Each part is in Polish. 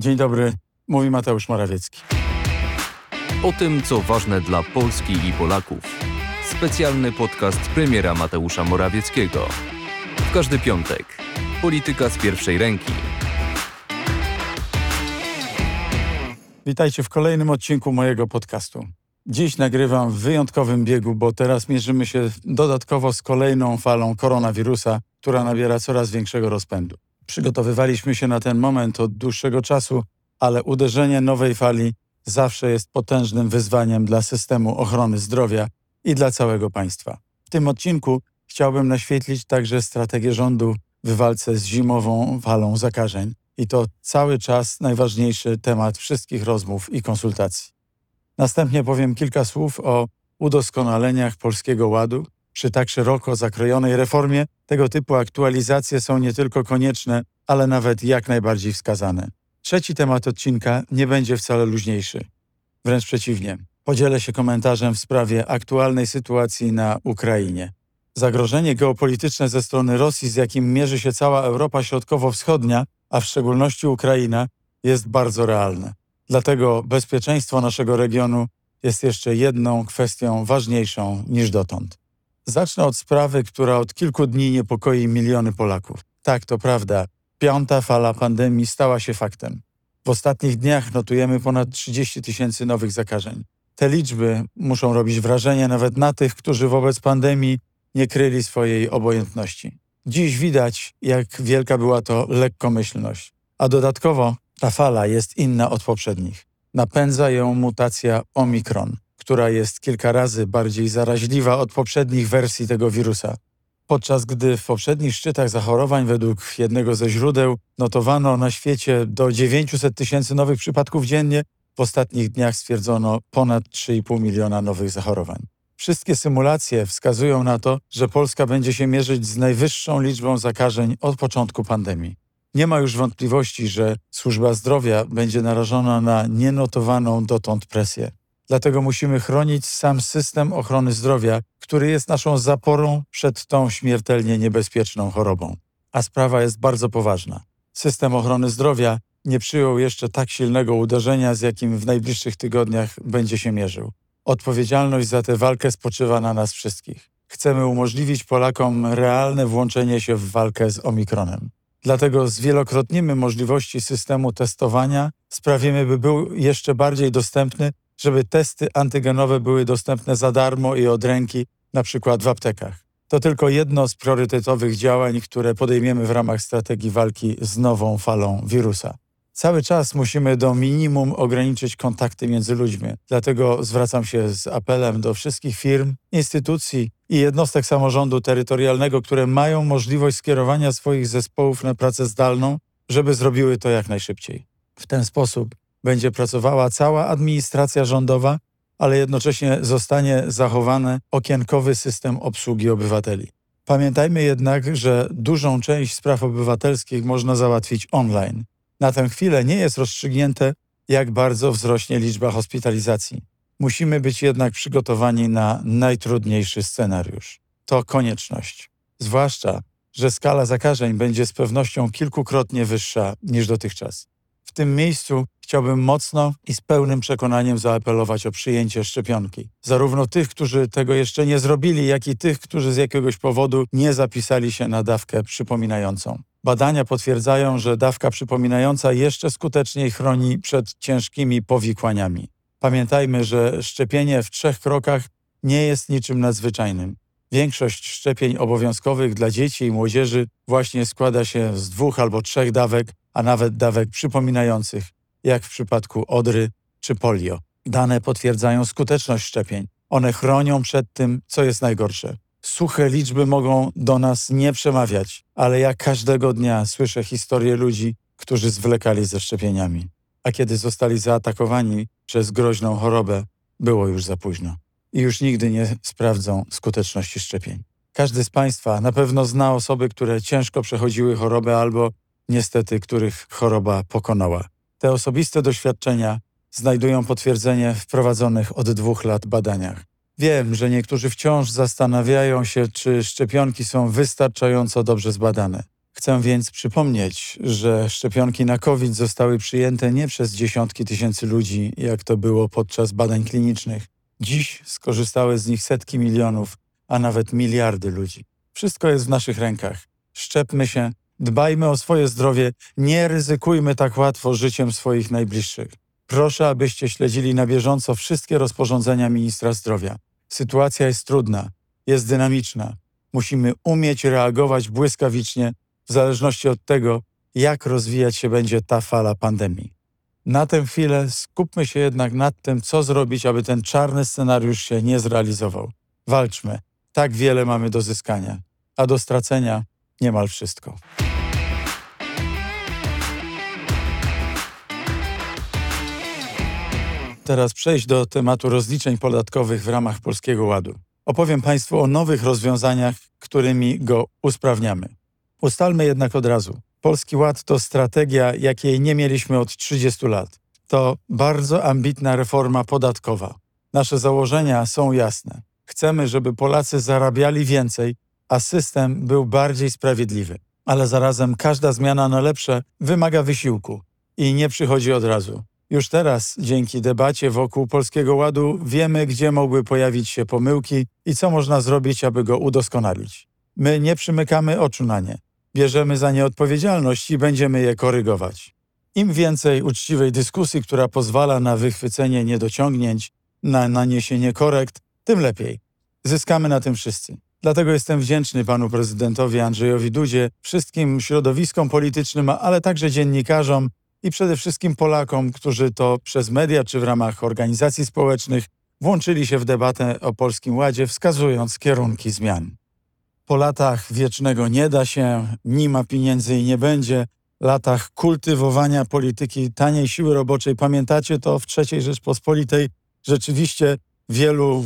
Dzień dobry, mówi Mateusz Morawiecki. O tym, co ważne dla Polski i Polaków. Specjalny podcast premiera Mateusza Morawieckiego. W każdy piątek. Polityka z pierwszej ręki. Witajcie w kolejnym odcinku mojego podcastu. Dziś nagrywam w wyjątkowym biegu, bo teraz mierzymy się dodatkowo z kolejną falą koronawirusa, która nabiera coraz większego rozpędu. Przygotowywaliśmy się na ten moment od dłuższego czasu, ale uderzenie nowej fali zawsze jest potężnym wyzwaniem dla systemu ochrony zdrowia i dla całego państwa. W tym odcinku chciałbym naświetlić także strategię rządu w walce z zimową falą zakażeń. I to cały czas najważniejszy temat wszystkich rozmów i konsultacji. Następnie powiem kilka słów o udoskonaleniach Polskiego Ładu. Przy tak szeroko zakrojonej reformie tego typu aktualizacje są nie tylko konieczne, ale nawet jak najbardziej wskazane. Trzeci temat odcinka nie będzie wcale luźniejszy. Wręcz przeciwnie. Podzielę się komentarzem w sprawie aktualnej sytuacji na Ukrainie. Zagrożenie geopolityczne ze strony Rosji, z jakim mierzy się cała Europa Środkowo-Wschodnia, a w szczególności Ukraina, jest bardzo realne. Dlatego bezpieczeństwo naszego regionu jest jeszcze jedną kwestią ważniejszą niż dotąd. Zacznę od sprawy, która od kilku dni niepokoi miliony Polaków. Tak, to prawda, piąta fala pandemii stała się faktem. W ostatnich dniach notujemy ponad 30 tysięcy nowych zakażeń. Te liczby muszą robić wrażenie nawet na tych, którzy wobec pandemii nie kryli swojej obojętności. Dziś widać, jak wielka była to lekkomyślność. A dodatkowo ta fala jest inna od poprzednich. Napędza ją mutacja Omikron, która jest kilka razy bardziej zaraźliwa od poprzednich wersji tego wirusa. Podczas gdy w poprzednich szczytach zachorowań według jednego ze źródeł notowano na świecie do 900 tysięcy nowych przypadków dziennie, w ostatnich dniach stwierdzono ponad 3,5 miliona nowych zachorowań. Wszystkie symulacje wskazują na to, że Polska będzie się mierzyć z najwyższą liczbą zakażeń od początku pandemii. Nie ma już wątpliwości, że służba zdrowia będzie narażona na nienotowaną dotąd presję. Dlatego musimy chronić sam system ochrony zdrowia, który jest naszą zaporą przed tą śmiertelnie niebezpieczną chorobą. A sprawa jest bardzo poważna. System ochrony zdrowia nie przyjął jeszcze tak silnego uderzenia, z jakim w najbliższych tygodniach będzie się mierzył. Odpowiedzialność za tę walkę spoczywa na nas wszystkich. Chcemy umożliwić Polakom realne włączenie się w walkę z Omikronem. Dlatego zwielokrotnimy możliwości systemu testowania, sprawimy, by był jeszcze bardziej dostępny, żeby testy antygenowe były dostępne za darmo i od ręki, na przykład w aptekach. To tylko jedno z priorytetowych działań, które podejmiemy w ramach strategii walki z nową falą wirusa. Cały czas musimy do minimum ograniczyć kontakty między ludźmi. Dlatego zwracam się z apelem do wszystkich firm, instytucji i jednostek samorządu terytorialnego, które mają możliwość skierowania swoich zespołów na pracę zdalną, żeby zrobiły to jak najszybciej. W ten sposób będzie pracowała cała administracja rządowa, ale jednocześnie zostanie zachowany okienkowy system obsługi obywateli. Pamiętajmy jednak, że dużą część spraw obywatelskich można załatwić online. Na tę chwilę nie jest rozstrzygnięte, jak bardzo wzrośnie liczba hospitalizacji. Musimy być jednak przygotowani na najtrudniejszy scenariusz. To konieczność. Zwłaszcza, że skala zakażeń będzie z pewnością kilkukrotnie wyższa niż dotychczas. W tym miejscu chciałbym mocno i z pełnym przekonaniem zaapelować o przyjęcie szczepionki. Zarówno tych, którzy tego jeszcze nie zrobili, jak i tych, którzy z jakiegoś powodu nie zapisali się na dawkę przypominającą. Badania potwierdzają, że dawka przypominająca jeszcze skuteczniej chroni przed ciężkimi powikłaniami. Pamiętajmy, że szczepienie w trzech krokach nie jest niczym nadzwyczajnym. Większość szczepień obowiązkowych dla dzieci i młodzieży właśnie składa się z dwóch albo trzech dawek, a nawet dawek przypominających, jak w przypadku odry czy polio. Dane potwierdzają skuteczność szczepień. One chronią przed tym, co jest najgorsze Suche liczby mogą do nas nie przemawiać, ale ja każdego dnia słyszę historie ludzi, którzy zwlekali ze szczepieniami. A kiedy zostali zaatakowani przez groźną chorobę, było już za późno. I już nigdy nie sprawdzą skuteczności szczepień. Każdy z Państwa na pewno zna osoby, które ciężko przechodziły chorobę albo niestety, których choroba pokonała. Te osobiste doświadczenia znajdują potwierdzenie w prowadzonych od dwóch lat badaniach. Wiem, że niektórzy wciąż zastanawiają się, czy szczepionki są wystarczająco dobrze zbadane. Chcę więc przypomnieć, że szczepionki na COVID zostały przyjęte nie przez dziesiątki tysięcy ludzi, jak to było podczas badań klinicznych. Dziś skorzystały z nich setki milionów, a nawet miliardy ludzi. Wszystko jest w naszych rękach. Szczepmy się, dbajmy o swoje zdrowie, nie ryzykujmy tak łatwo życiem swoich najbliższych. Proszę, abyście śledzili na bieżąco wszystkie rozporządzenia ministra zdrowia. Sytuacja jest trudna, jest dynamiczna. Musimy umieć reagować błyskawicznie w zależności od tego, jak rozwijać się będzie ta fala pandemii. Na tę chwilę skupmy się jednak nad tym, co zrobić, aby ten czarny scenariusz się nie zrealizował. Walczmy. Tak wiele mamy do zyskania, a do stracenia niemal wszystko. Teraz przejść do tematu rozliczeń podatkowych w ramach Polskiego Ładu. Opowiem Państwu o nowych rozwiązaniach, którymi go usprawniamy. Ustalmy jednak od razu. Polski Ład to strategia, jakiej nie mieliśmy od 30 lat. To bardzo ambitna reforma podatkowa. Nasze założenia są jasne. Chcemy, żeby Polacy zarabiali więcej, a system był bardziej sprawiedliwy. Ale zarazem każda zmiana na lepsze wymaga wysiłku i nie przychodzi od razu. Już teraz, dzięki debacie wokół Polskiego Ładu, wiemy, gdzie mogły pojawić się pomyłki i co można zrobić, aby go udoskonalić. My nie przymykamy oczu na nie. Bierzemy za nie odpowiedzialność i będziemy je korygować. Im więcej uczciwej dyskusji, która pozwala na wychwycenie niedociągnięć, na naniesienie korekt, tym lepiej. Zyskamy na tym wszyscy. Dlatego jestem wdzięczny panu prezydentowi Andrzejowi Dudzie, wszystkim środowiskom politycznym, ale także dziennikarzom i przede wszystkim Polakom, którzy to przez media czy w ramach organizacji społecznych włączyli się w debatę o Polskim Ładzie, wskazując kierunki zmian. Po latach wiecznego nie da się, nie ma pieniędzy i nie będzie, latach kultywowania polityki taniej siły roboczej, pamiętacie to w III Rzeczpospolitej, rzeczywiście wielu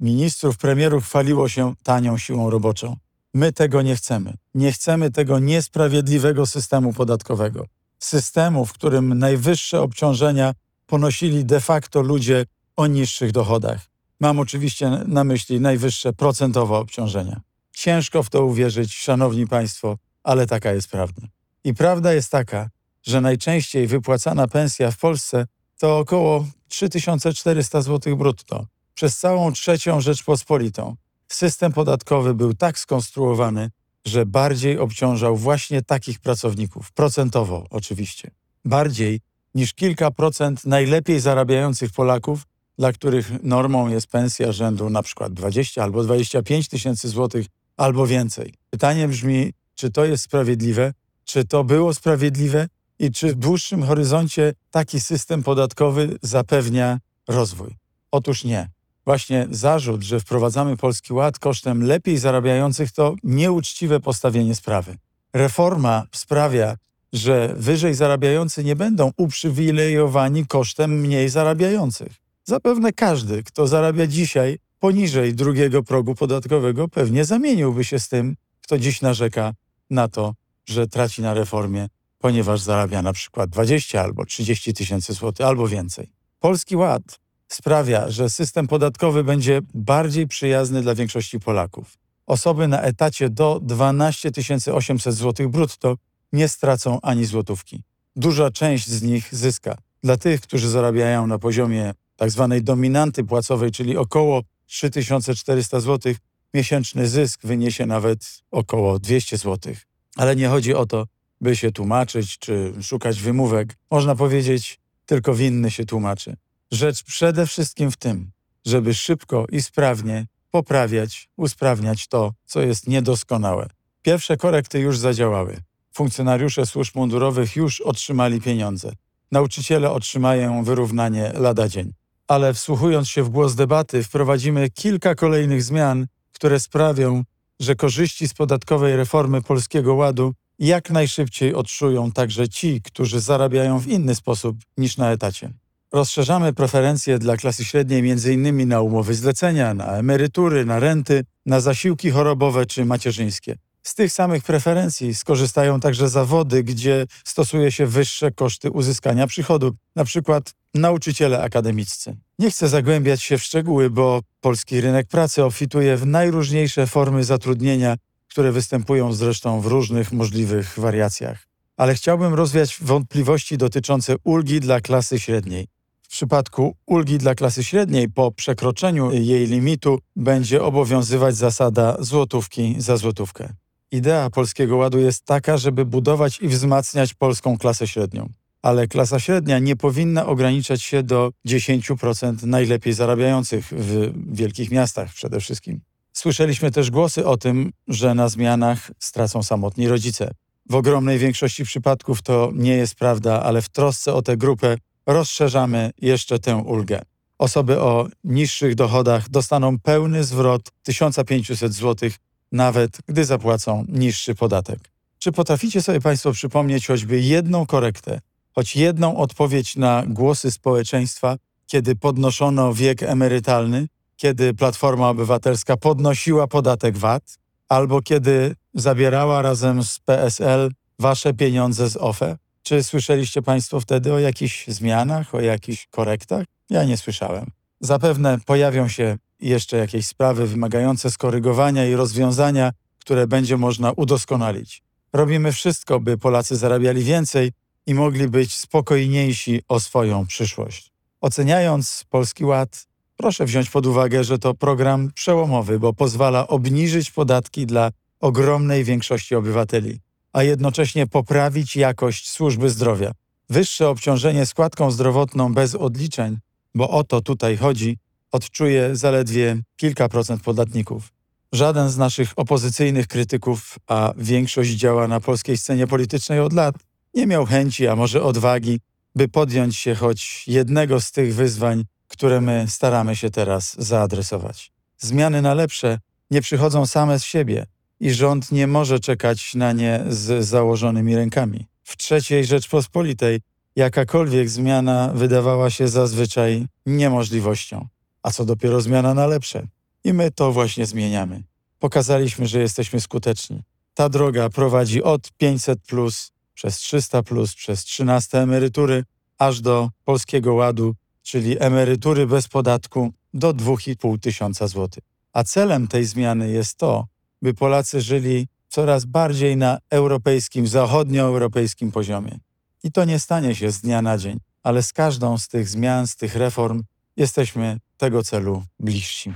ministrów, premierów chwaliło się tanią siłą roboczą. My tego nie chcemy. Nie chcemy tego niesprawiedliwego systemu podatkowego. Systemu, w którym najwyższe obciążenia ponosili de facto ludzie o niższych dochodach. Mam oczywiście na myśli najwyższe procentowe obciążenia. Ciężko w to uwierzyć, szanowni państwo, ale taka jest prawda. I prawda jest taka, że najczęściej wypłacana pensja w Polsce to około 3400 zł brutto. Przez całą trzecią Rzeczpospolitą system podatkowy był tak skonstruowany, że bardziej obciążał właśnie takich pracowników, procentowo oczywiście. Bardziej niż kilka procent najlepiej zarabiających Polaków, dla których normą jest pensja rzędu na przykład 20 albo 25 tysięcy złotych albo więcej. Pytanie brzmi, czy to jest sprawiedliwe, czy to było sprawiedliwe i czy w dłuższym horyzoncie taki system podatkowy zapewnia rozwój? Otóż nie. Właśnie zarzut, że wprowadzamy Polski Ład kosztem lepiej zarabiających, to nieuczciwe postawienie sprawy. Reforma sprawia, że wyżej zarabiający nie będą uprzywilejowani kosztem mniej zarabiających. Zapewne każdy, kto zarabia dzisiaj poniżej drugiego progu podatkowego, pewnie zamieniłby się z tym, kto dziś narzeka na to, że traci na reformie, ponieważ zarabia na przykład 20 albo 30 tysięcy złotych albo więcej. Polski Ład sprawia, że system podatkowy będzie bardziej przyjazny dla większości Polaków. Osoby na etacie do 12 800 zł brutto nie stracą ani złotówki. Duża część z nich zyska. Dla tych, którzy zarabiają na poziomie tzw. Tak dominanty płacowej, czyli około 3400 zł, miesięczny zysk wyniesie nawet około 200 zł. Ale nie chodzi o to, by się tłumaczyć czy szukać wymówek. Można powiedzieć, tylko winny się tłumaczy. Rzecz przede wszystkim w tym, żeby szybko i sprawnie poprawiać, usprawniać to, co jest niedoskonałe. Pierwsze korekty już zadziałały. Funkcjonariusze służb mundurowych już otrzymali pieniądze. Nauczyciele otrzymają wyrównanie lada dzień. Ale wsłuchując się w głos debaty, wprowadzimy kilka kolejnych zmian, które sprawią, że korzyści z podatkowej reformy Polskiego Ładu jak najszybciej odczują także ci, którzy zarabiają w inny sposób niż na etacie. Rozszerzamy preferencje dla klasy średniej m.in. na umowy zlecenia, na emerytury, na renty, na zasiłki chorobowe czy macierzyńskie. Z tych samych preferencji skorzystają także zawody, gdzie stosuje się wyższe koszty uzyskania przychodu, przykład nauczyciele akademiccy. Nie chcę zagłębiać się w szczegóły, bo polski rynek pracy obfituje w najróżniejsze formy zatrudnienia, które występują zresztą w różnych możliwych wariacjach. Ale chciałbym rozwiać wątpliwości dotyczące ulgi dla klasy średniej. Przypadku ulgi dla klasy średniej po przekroczeniu jej limitu będzie obowiązywać zasada złotówki za złotówkę. Idea Polskiego Ładu jest taka, żeby budować i wzmacniać polską klasę średnią. Ale klasa średnia nie powinna ograniczać się do 10% najlepiej zarabiających w wielkich miastach przede wszystkim. Słyszeliśmy też głosy o tym, że na zmianach stracą samotni rodzice. W ogromnej większości przypadków to nie jest prawda, ale w trosce o tę grupę rozszerzamy jeszcze tę ulgę. Osoby o niższych dochodach dostaną pełny zwrot 1500 zł, nawet gdy zapłacą niższy podatek. Czy potraficie sobie Państwo przypomnieć choćby jedną korektę, choć jedną odpowiedź na głosy społeczeństwa, kiedy podnoszono wiek emerytalny, kiedy Platforma Obywatelska podnosiła podatek VAT, albo kiedy zabierała razem z PSL wasze pieniądze z OFE? Czy słyszeliście Państwo wtedy o jakichś zmianach, o jakichś korektach? Ja nie słyszałem. Zapewne pojawią się jeszcze jakieś sprawy wymagające skorygowania i rozwiązania, które będzie można udoskonalić. Robimy wszystko, by Polacy zarabiali więcej i mogli być spokojniejsi o swoją przyszłość. Oceniając Polski Ład, proszę wziąć pod uwagę, że to program przełomowy, bo pozwala obniżyć podatki dla ogromnej większości obywateli, a jednocześnie poprawić jakość służby zdrowia. Wyższe obciążenie składką zdrowotną bez odliczeń, bo o to tutaj chodzi, odczuje zaledwie kilka procent podatników. Żaden z naszych opozycyjnych krytyków, a większość działa na polskiej scenie politycznej od lat, nie miał chęci, a może odwagi, by podjąć się choć jednego z tych wyzwań, które my staramy się teraz zaadresować. Zmiany na lepsze nie przychodzą same z siebie i rząd nie może czekać na nie z założonymi rękami. W trzeciej Rzeczpospolitej jakakolwiek zmiana wydawała się zazwyczaj niemożliwością, a co dopiero zmiana na lepsze. I my to właśnie zmieniamy. Pokazaliśmy, że jesteśmy skuteczni. Ta droga prowadzi od 500 plus, przez 300 plus, przez 13 emerytury, aż do Polskiego Ładu, czyli emerytury bez podatku do 2,5 tysiąca złotych. A celem tej zmiany jest to, by Polacy żyli coraz bardziej na europejskim, zachodnioeuropejskim poziomie. I to nie stanie się z dnia na dzień, ale z każdą z tych zmian, z tych reform jesteśmy tego celu bliżsi.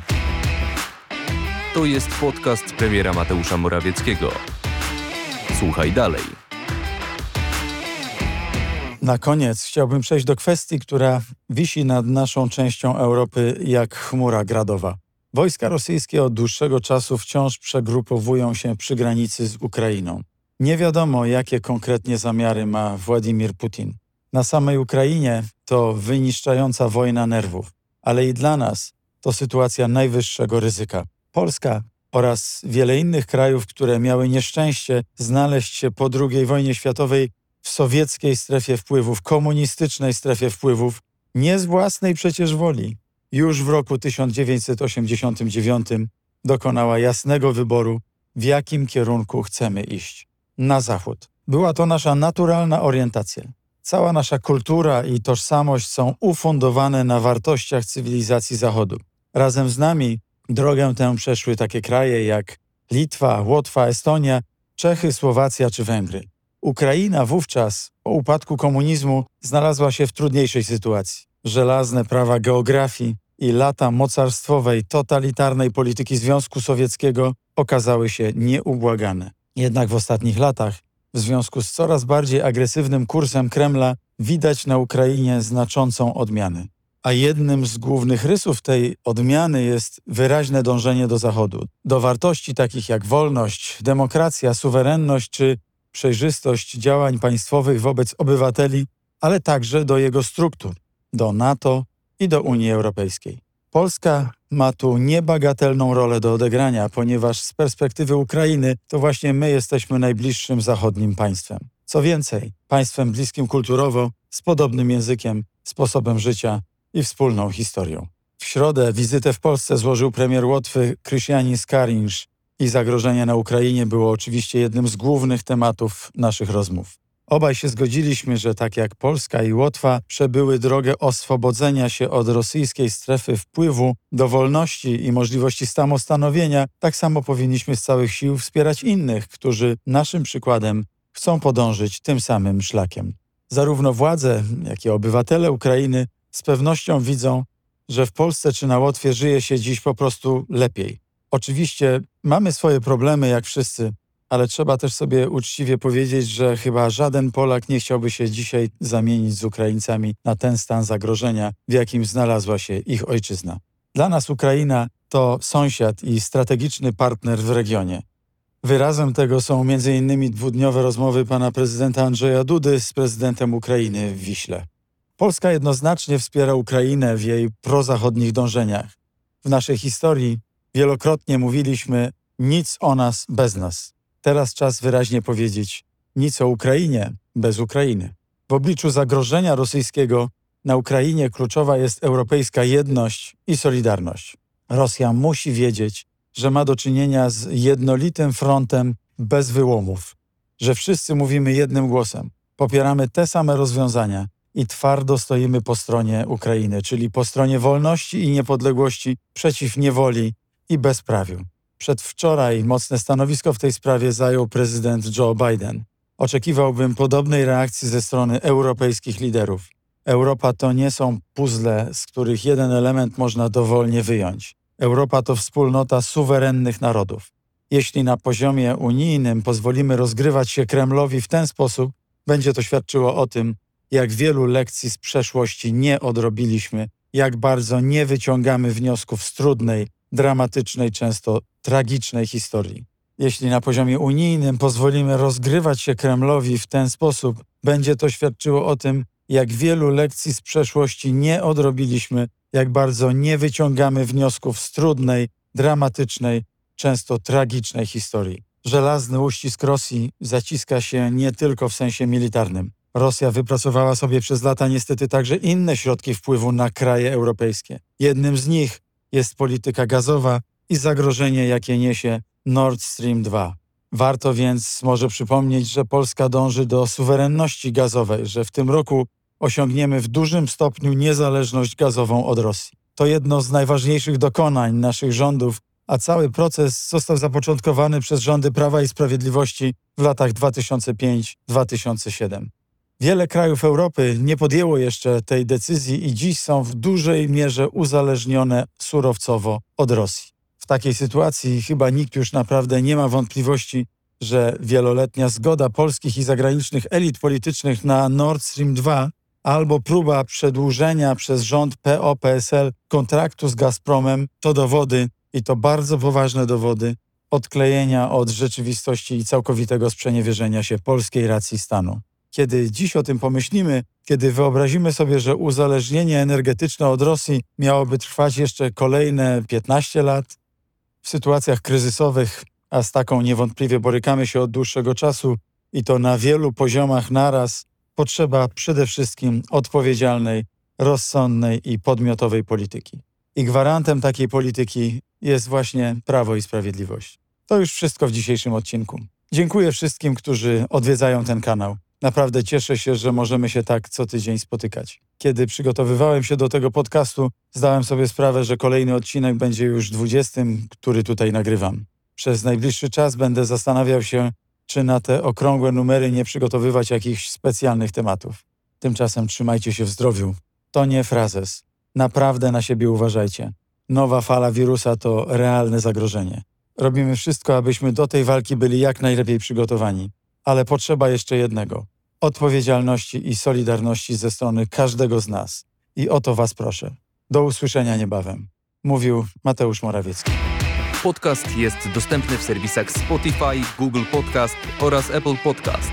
To jest podcast premiera Mateusza Morawieckiego. Słuchaj dalej. Na koniec chciałbym przejść do kwestii, która wisi nad naszą częścią Europy jak chmura gradowa. Wojska rosyjskie od dłuższego czasu wciąż przegrupowują się przy granicy z Ukrainą. Nie wiadomo, jakie konkretnie zamiary ma Władimir Putin. Na samej Ukrainie to wyniszczająca wojna nerwów, ale i dla nas to sytuacja najwyższego ryzyka. Polska oraz wiele innych krajów, które miały nieszczęście znaleźć się po II wojnie światowej w sowieckiej strefie wpływów, komunistycznej strefie wpływów, nie z własnej przecież woli, już w roku 1989 dokonała jasnego wyboru, w jakim kierunku chcemy iść na zachód. Była to nasza naturalna orientacja. Cała nasza kultura i tożsamość są ufundowane na wartościach cywilizacji Zachodu. Razem z nami drogę tę przeszły takie kraje jak Litwa, Łotwa, Estonia, Czechy, Słowacja czy Węgry. Ukraina wówczas, po upadku komunizmu, znalazła się w trudniejszej sytuacji. Żelazne prawa geografii i lata mocarstwowej, totalitarnej polityki Związku Sowieckiego okazały się nieubłagane. Jednak w ostatnich latach, w związku z coraz bardziej agresywnym kursem Kremla, widać na Ukrainie znaczącą odmianę. A jednym z głównych rysów tej odmiany jest wyraźne dążenie do Zachodu, do wartości takich jak wolność, demokracja, suwerenność czy przejrzystość działań państwowych wobec obywateli, ale także do jego struktur, do NATO i do Unii Europejskiej. Polska ma tu niebagatelną rolę do odegrania, ponieważ z perspektywy Ukrainy to właśnie my jesteśmy najbliższym zachodnim państwem. Co więcej, państwem bliskim kulturowo, z podobnym językiem, sposobem życia i wspólną historią. W środę wizytę w Polsce złożył premier Łotwy Krystianin Skarinsz i zagrożenie na Ukrainie było oczywiście jednym z głównych tematów naszych rozmów. Obaj się zgodziliśmy, że tak jak Polska i Łotwa przebyły drogę oswobodzenia się od rosyjskiej strefy wpływu do wolności i możliwości samostanowienia, tak samo powinniśmy z całych sił wspierać innych, którzy naszym przykładem chcą podążyć tym samym szlakiem. Zarówno władze, jak i obywatele Ukrainy z pewnością widzą, że w Polsce czy na Łotwie żyje się dziś po prostu lepiej. Oczywiście mamy swoje problemy, jak wszyscy, ale trzeba też sobie uczciwie powiedzieć, że chyba żaden Polak nie chciałby się dzisiaj zamienić z Ukraińcami na ten stan zagrożenia, w jakim znalazła się ich ojczyzna. Dla nas Ukraina to sąsiad i strategiczny partner w regionie. Wyrazem tego są m.in. dwudniowe rozmowy pana prezydenta Andrzeja Dudy z prezydentem Ukrainy w Wiśle. Polska jednoznacznie wspiera Ukrainę w jej prozachodnich dążeniach. W naszej historii wielokrotnie mówiliśmy nic o nas bez nas. Teraz czas wyraźnie powiedzieć nic o Ukrainie bez Ukrainy. W obliczu zagrożenia rosyjskiego na Ukrainie kluczowa jest europejska jedność i solidarność. Rosja musi wiedzieć, że ma do czynienia z jednolitym frontem bez wyłomów, że wszyscy mówimy jednym głosem, popieramy te same rozwiązania i twardo stoimy po stronie Ukrainy, czyli po stronie wolności i niepodległości przeciw niewoli i bezprawiu. Przedwczoraj mocne stanowisko w tej sprawie zajął prezydent Joe Biden. Oczekiwałbym podobnej reakcji ze strony europejskich liderów. Europa to nie są puzzle, z których jeden element można dowolnie wyjąć. Europa to wspólnota suwerennych narodów. Jeśli na poziomie unijnym pozwolimy rozgrywać się Kremlowi w ten sposób, będzie to świadczyło o tym, jak wielu lekcji z przeszłości nie odrobiliśmy, jak bardzo nie wyciągamy wniosków z trudnej, dramatycznej, często tragicznej historii. Jeśli na poziomie unijnym pozwolimy rozgrywać się Kremlowi w ten sposób, będzie to świadczyło o tym, jak wielu lekcji z przeszłości nie odrobiliśmy, jak bardzo nie wyciągamy wniosków z trudnej, dramatycznej, często tragicznej historii. Żelazny uścisk Rosji zaciska się nie tylko w sensie militarnym. Rosja wypracowała sobie przez lata niestety także inne środki wpływu na kraje europejskie. Jednym z nich jest polityka gazowa i zagrożenie, jakie niesie Nord Stream 2. Warto więc może przypomnieć, że Polska dąży do suwerenności gazowej, że w tym roku osiągniemy w dużym stopniu niezależność gazową od Rosji. To jedno z najważniejszych dokonań naszych rządów, a cały proces został zapoczątkowany przez rządy Prawa i Sprawiedliwości w latach 2005-2007. Wiele krajów Europy nie podjęło jeszcze tej decyzji i dziś są w dużej mierze uzależnione surowcowo od Rosji. Takiej sytuacji chyba nikt już naprawdę nie ma wątpliwości, że wieloletnia zgoda polskich i zagranicznych elit politycznych na Nord Stream 2 albo próba przedłużenia przez rząd PO-PSL kontraktu z Gazpromem to dowody, i to bardzo poważne dowody, odklejenia od rzeczywistości i całkowitego sprzeniewierzenia się polskiej racji stanu. Kiedy dziś o tym pomyślimy, kiedy wyobrazimy sobie, że uzależnienie energetyczne od Rosji miałoby trwać jeszcze kolejne 15 lat, w sytuacjach kryzysowych, a z taką niewątpliwie borykamy się od dłuższego czasu i to na wielu poziomach naraz, potrzeba przede wszystkim odpowiedzialnej, rozsądnej i podmiotowej polityki. I gwarantem takiej polityki jest właśnie Prawo i Sprawiedliwość. To już wszystko w dzisiejszym odcinku. Dziękuję wszystkim, którzy odwiedzają ten kanał. Naprawdę cieszę się, że możemy się tak co tydzień spotykać. Kiedy przygotowywałem się do tego podcastu, zdałem sobie sprawę, że kolejny odcinek będzie już 20, który tutaj nagrywam. Przez najbliższy czas będę zastanawiał się, czy na te okrągłe numery nie przygotowywać jakichś specjalnych tematów. Tymczasem trzymajcie się w zdrowiu. To nie frazes. Naprawdę na siebie uważajcie. Nowa fala wirusa to realne zagrożenie. Robimy wszystko, abyśmy do tej walki byli jak najlepiej przygotowani. Ale potrzeba jeszcze jednego odpowiedzialności i solidarności ze strony każdego z nas. I o to Was proszę. Do usłyszenia niebawem. Mówił Mateusz Morawiecki. Podcast jest dostępny w serwisach Spotify, Google Podcast oraz Apple Podcast.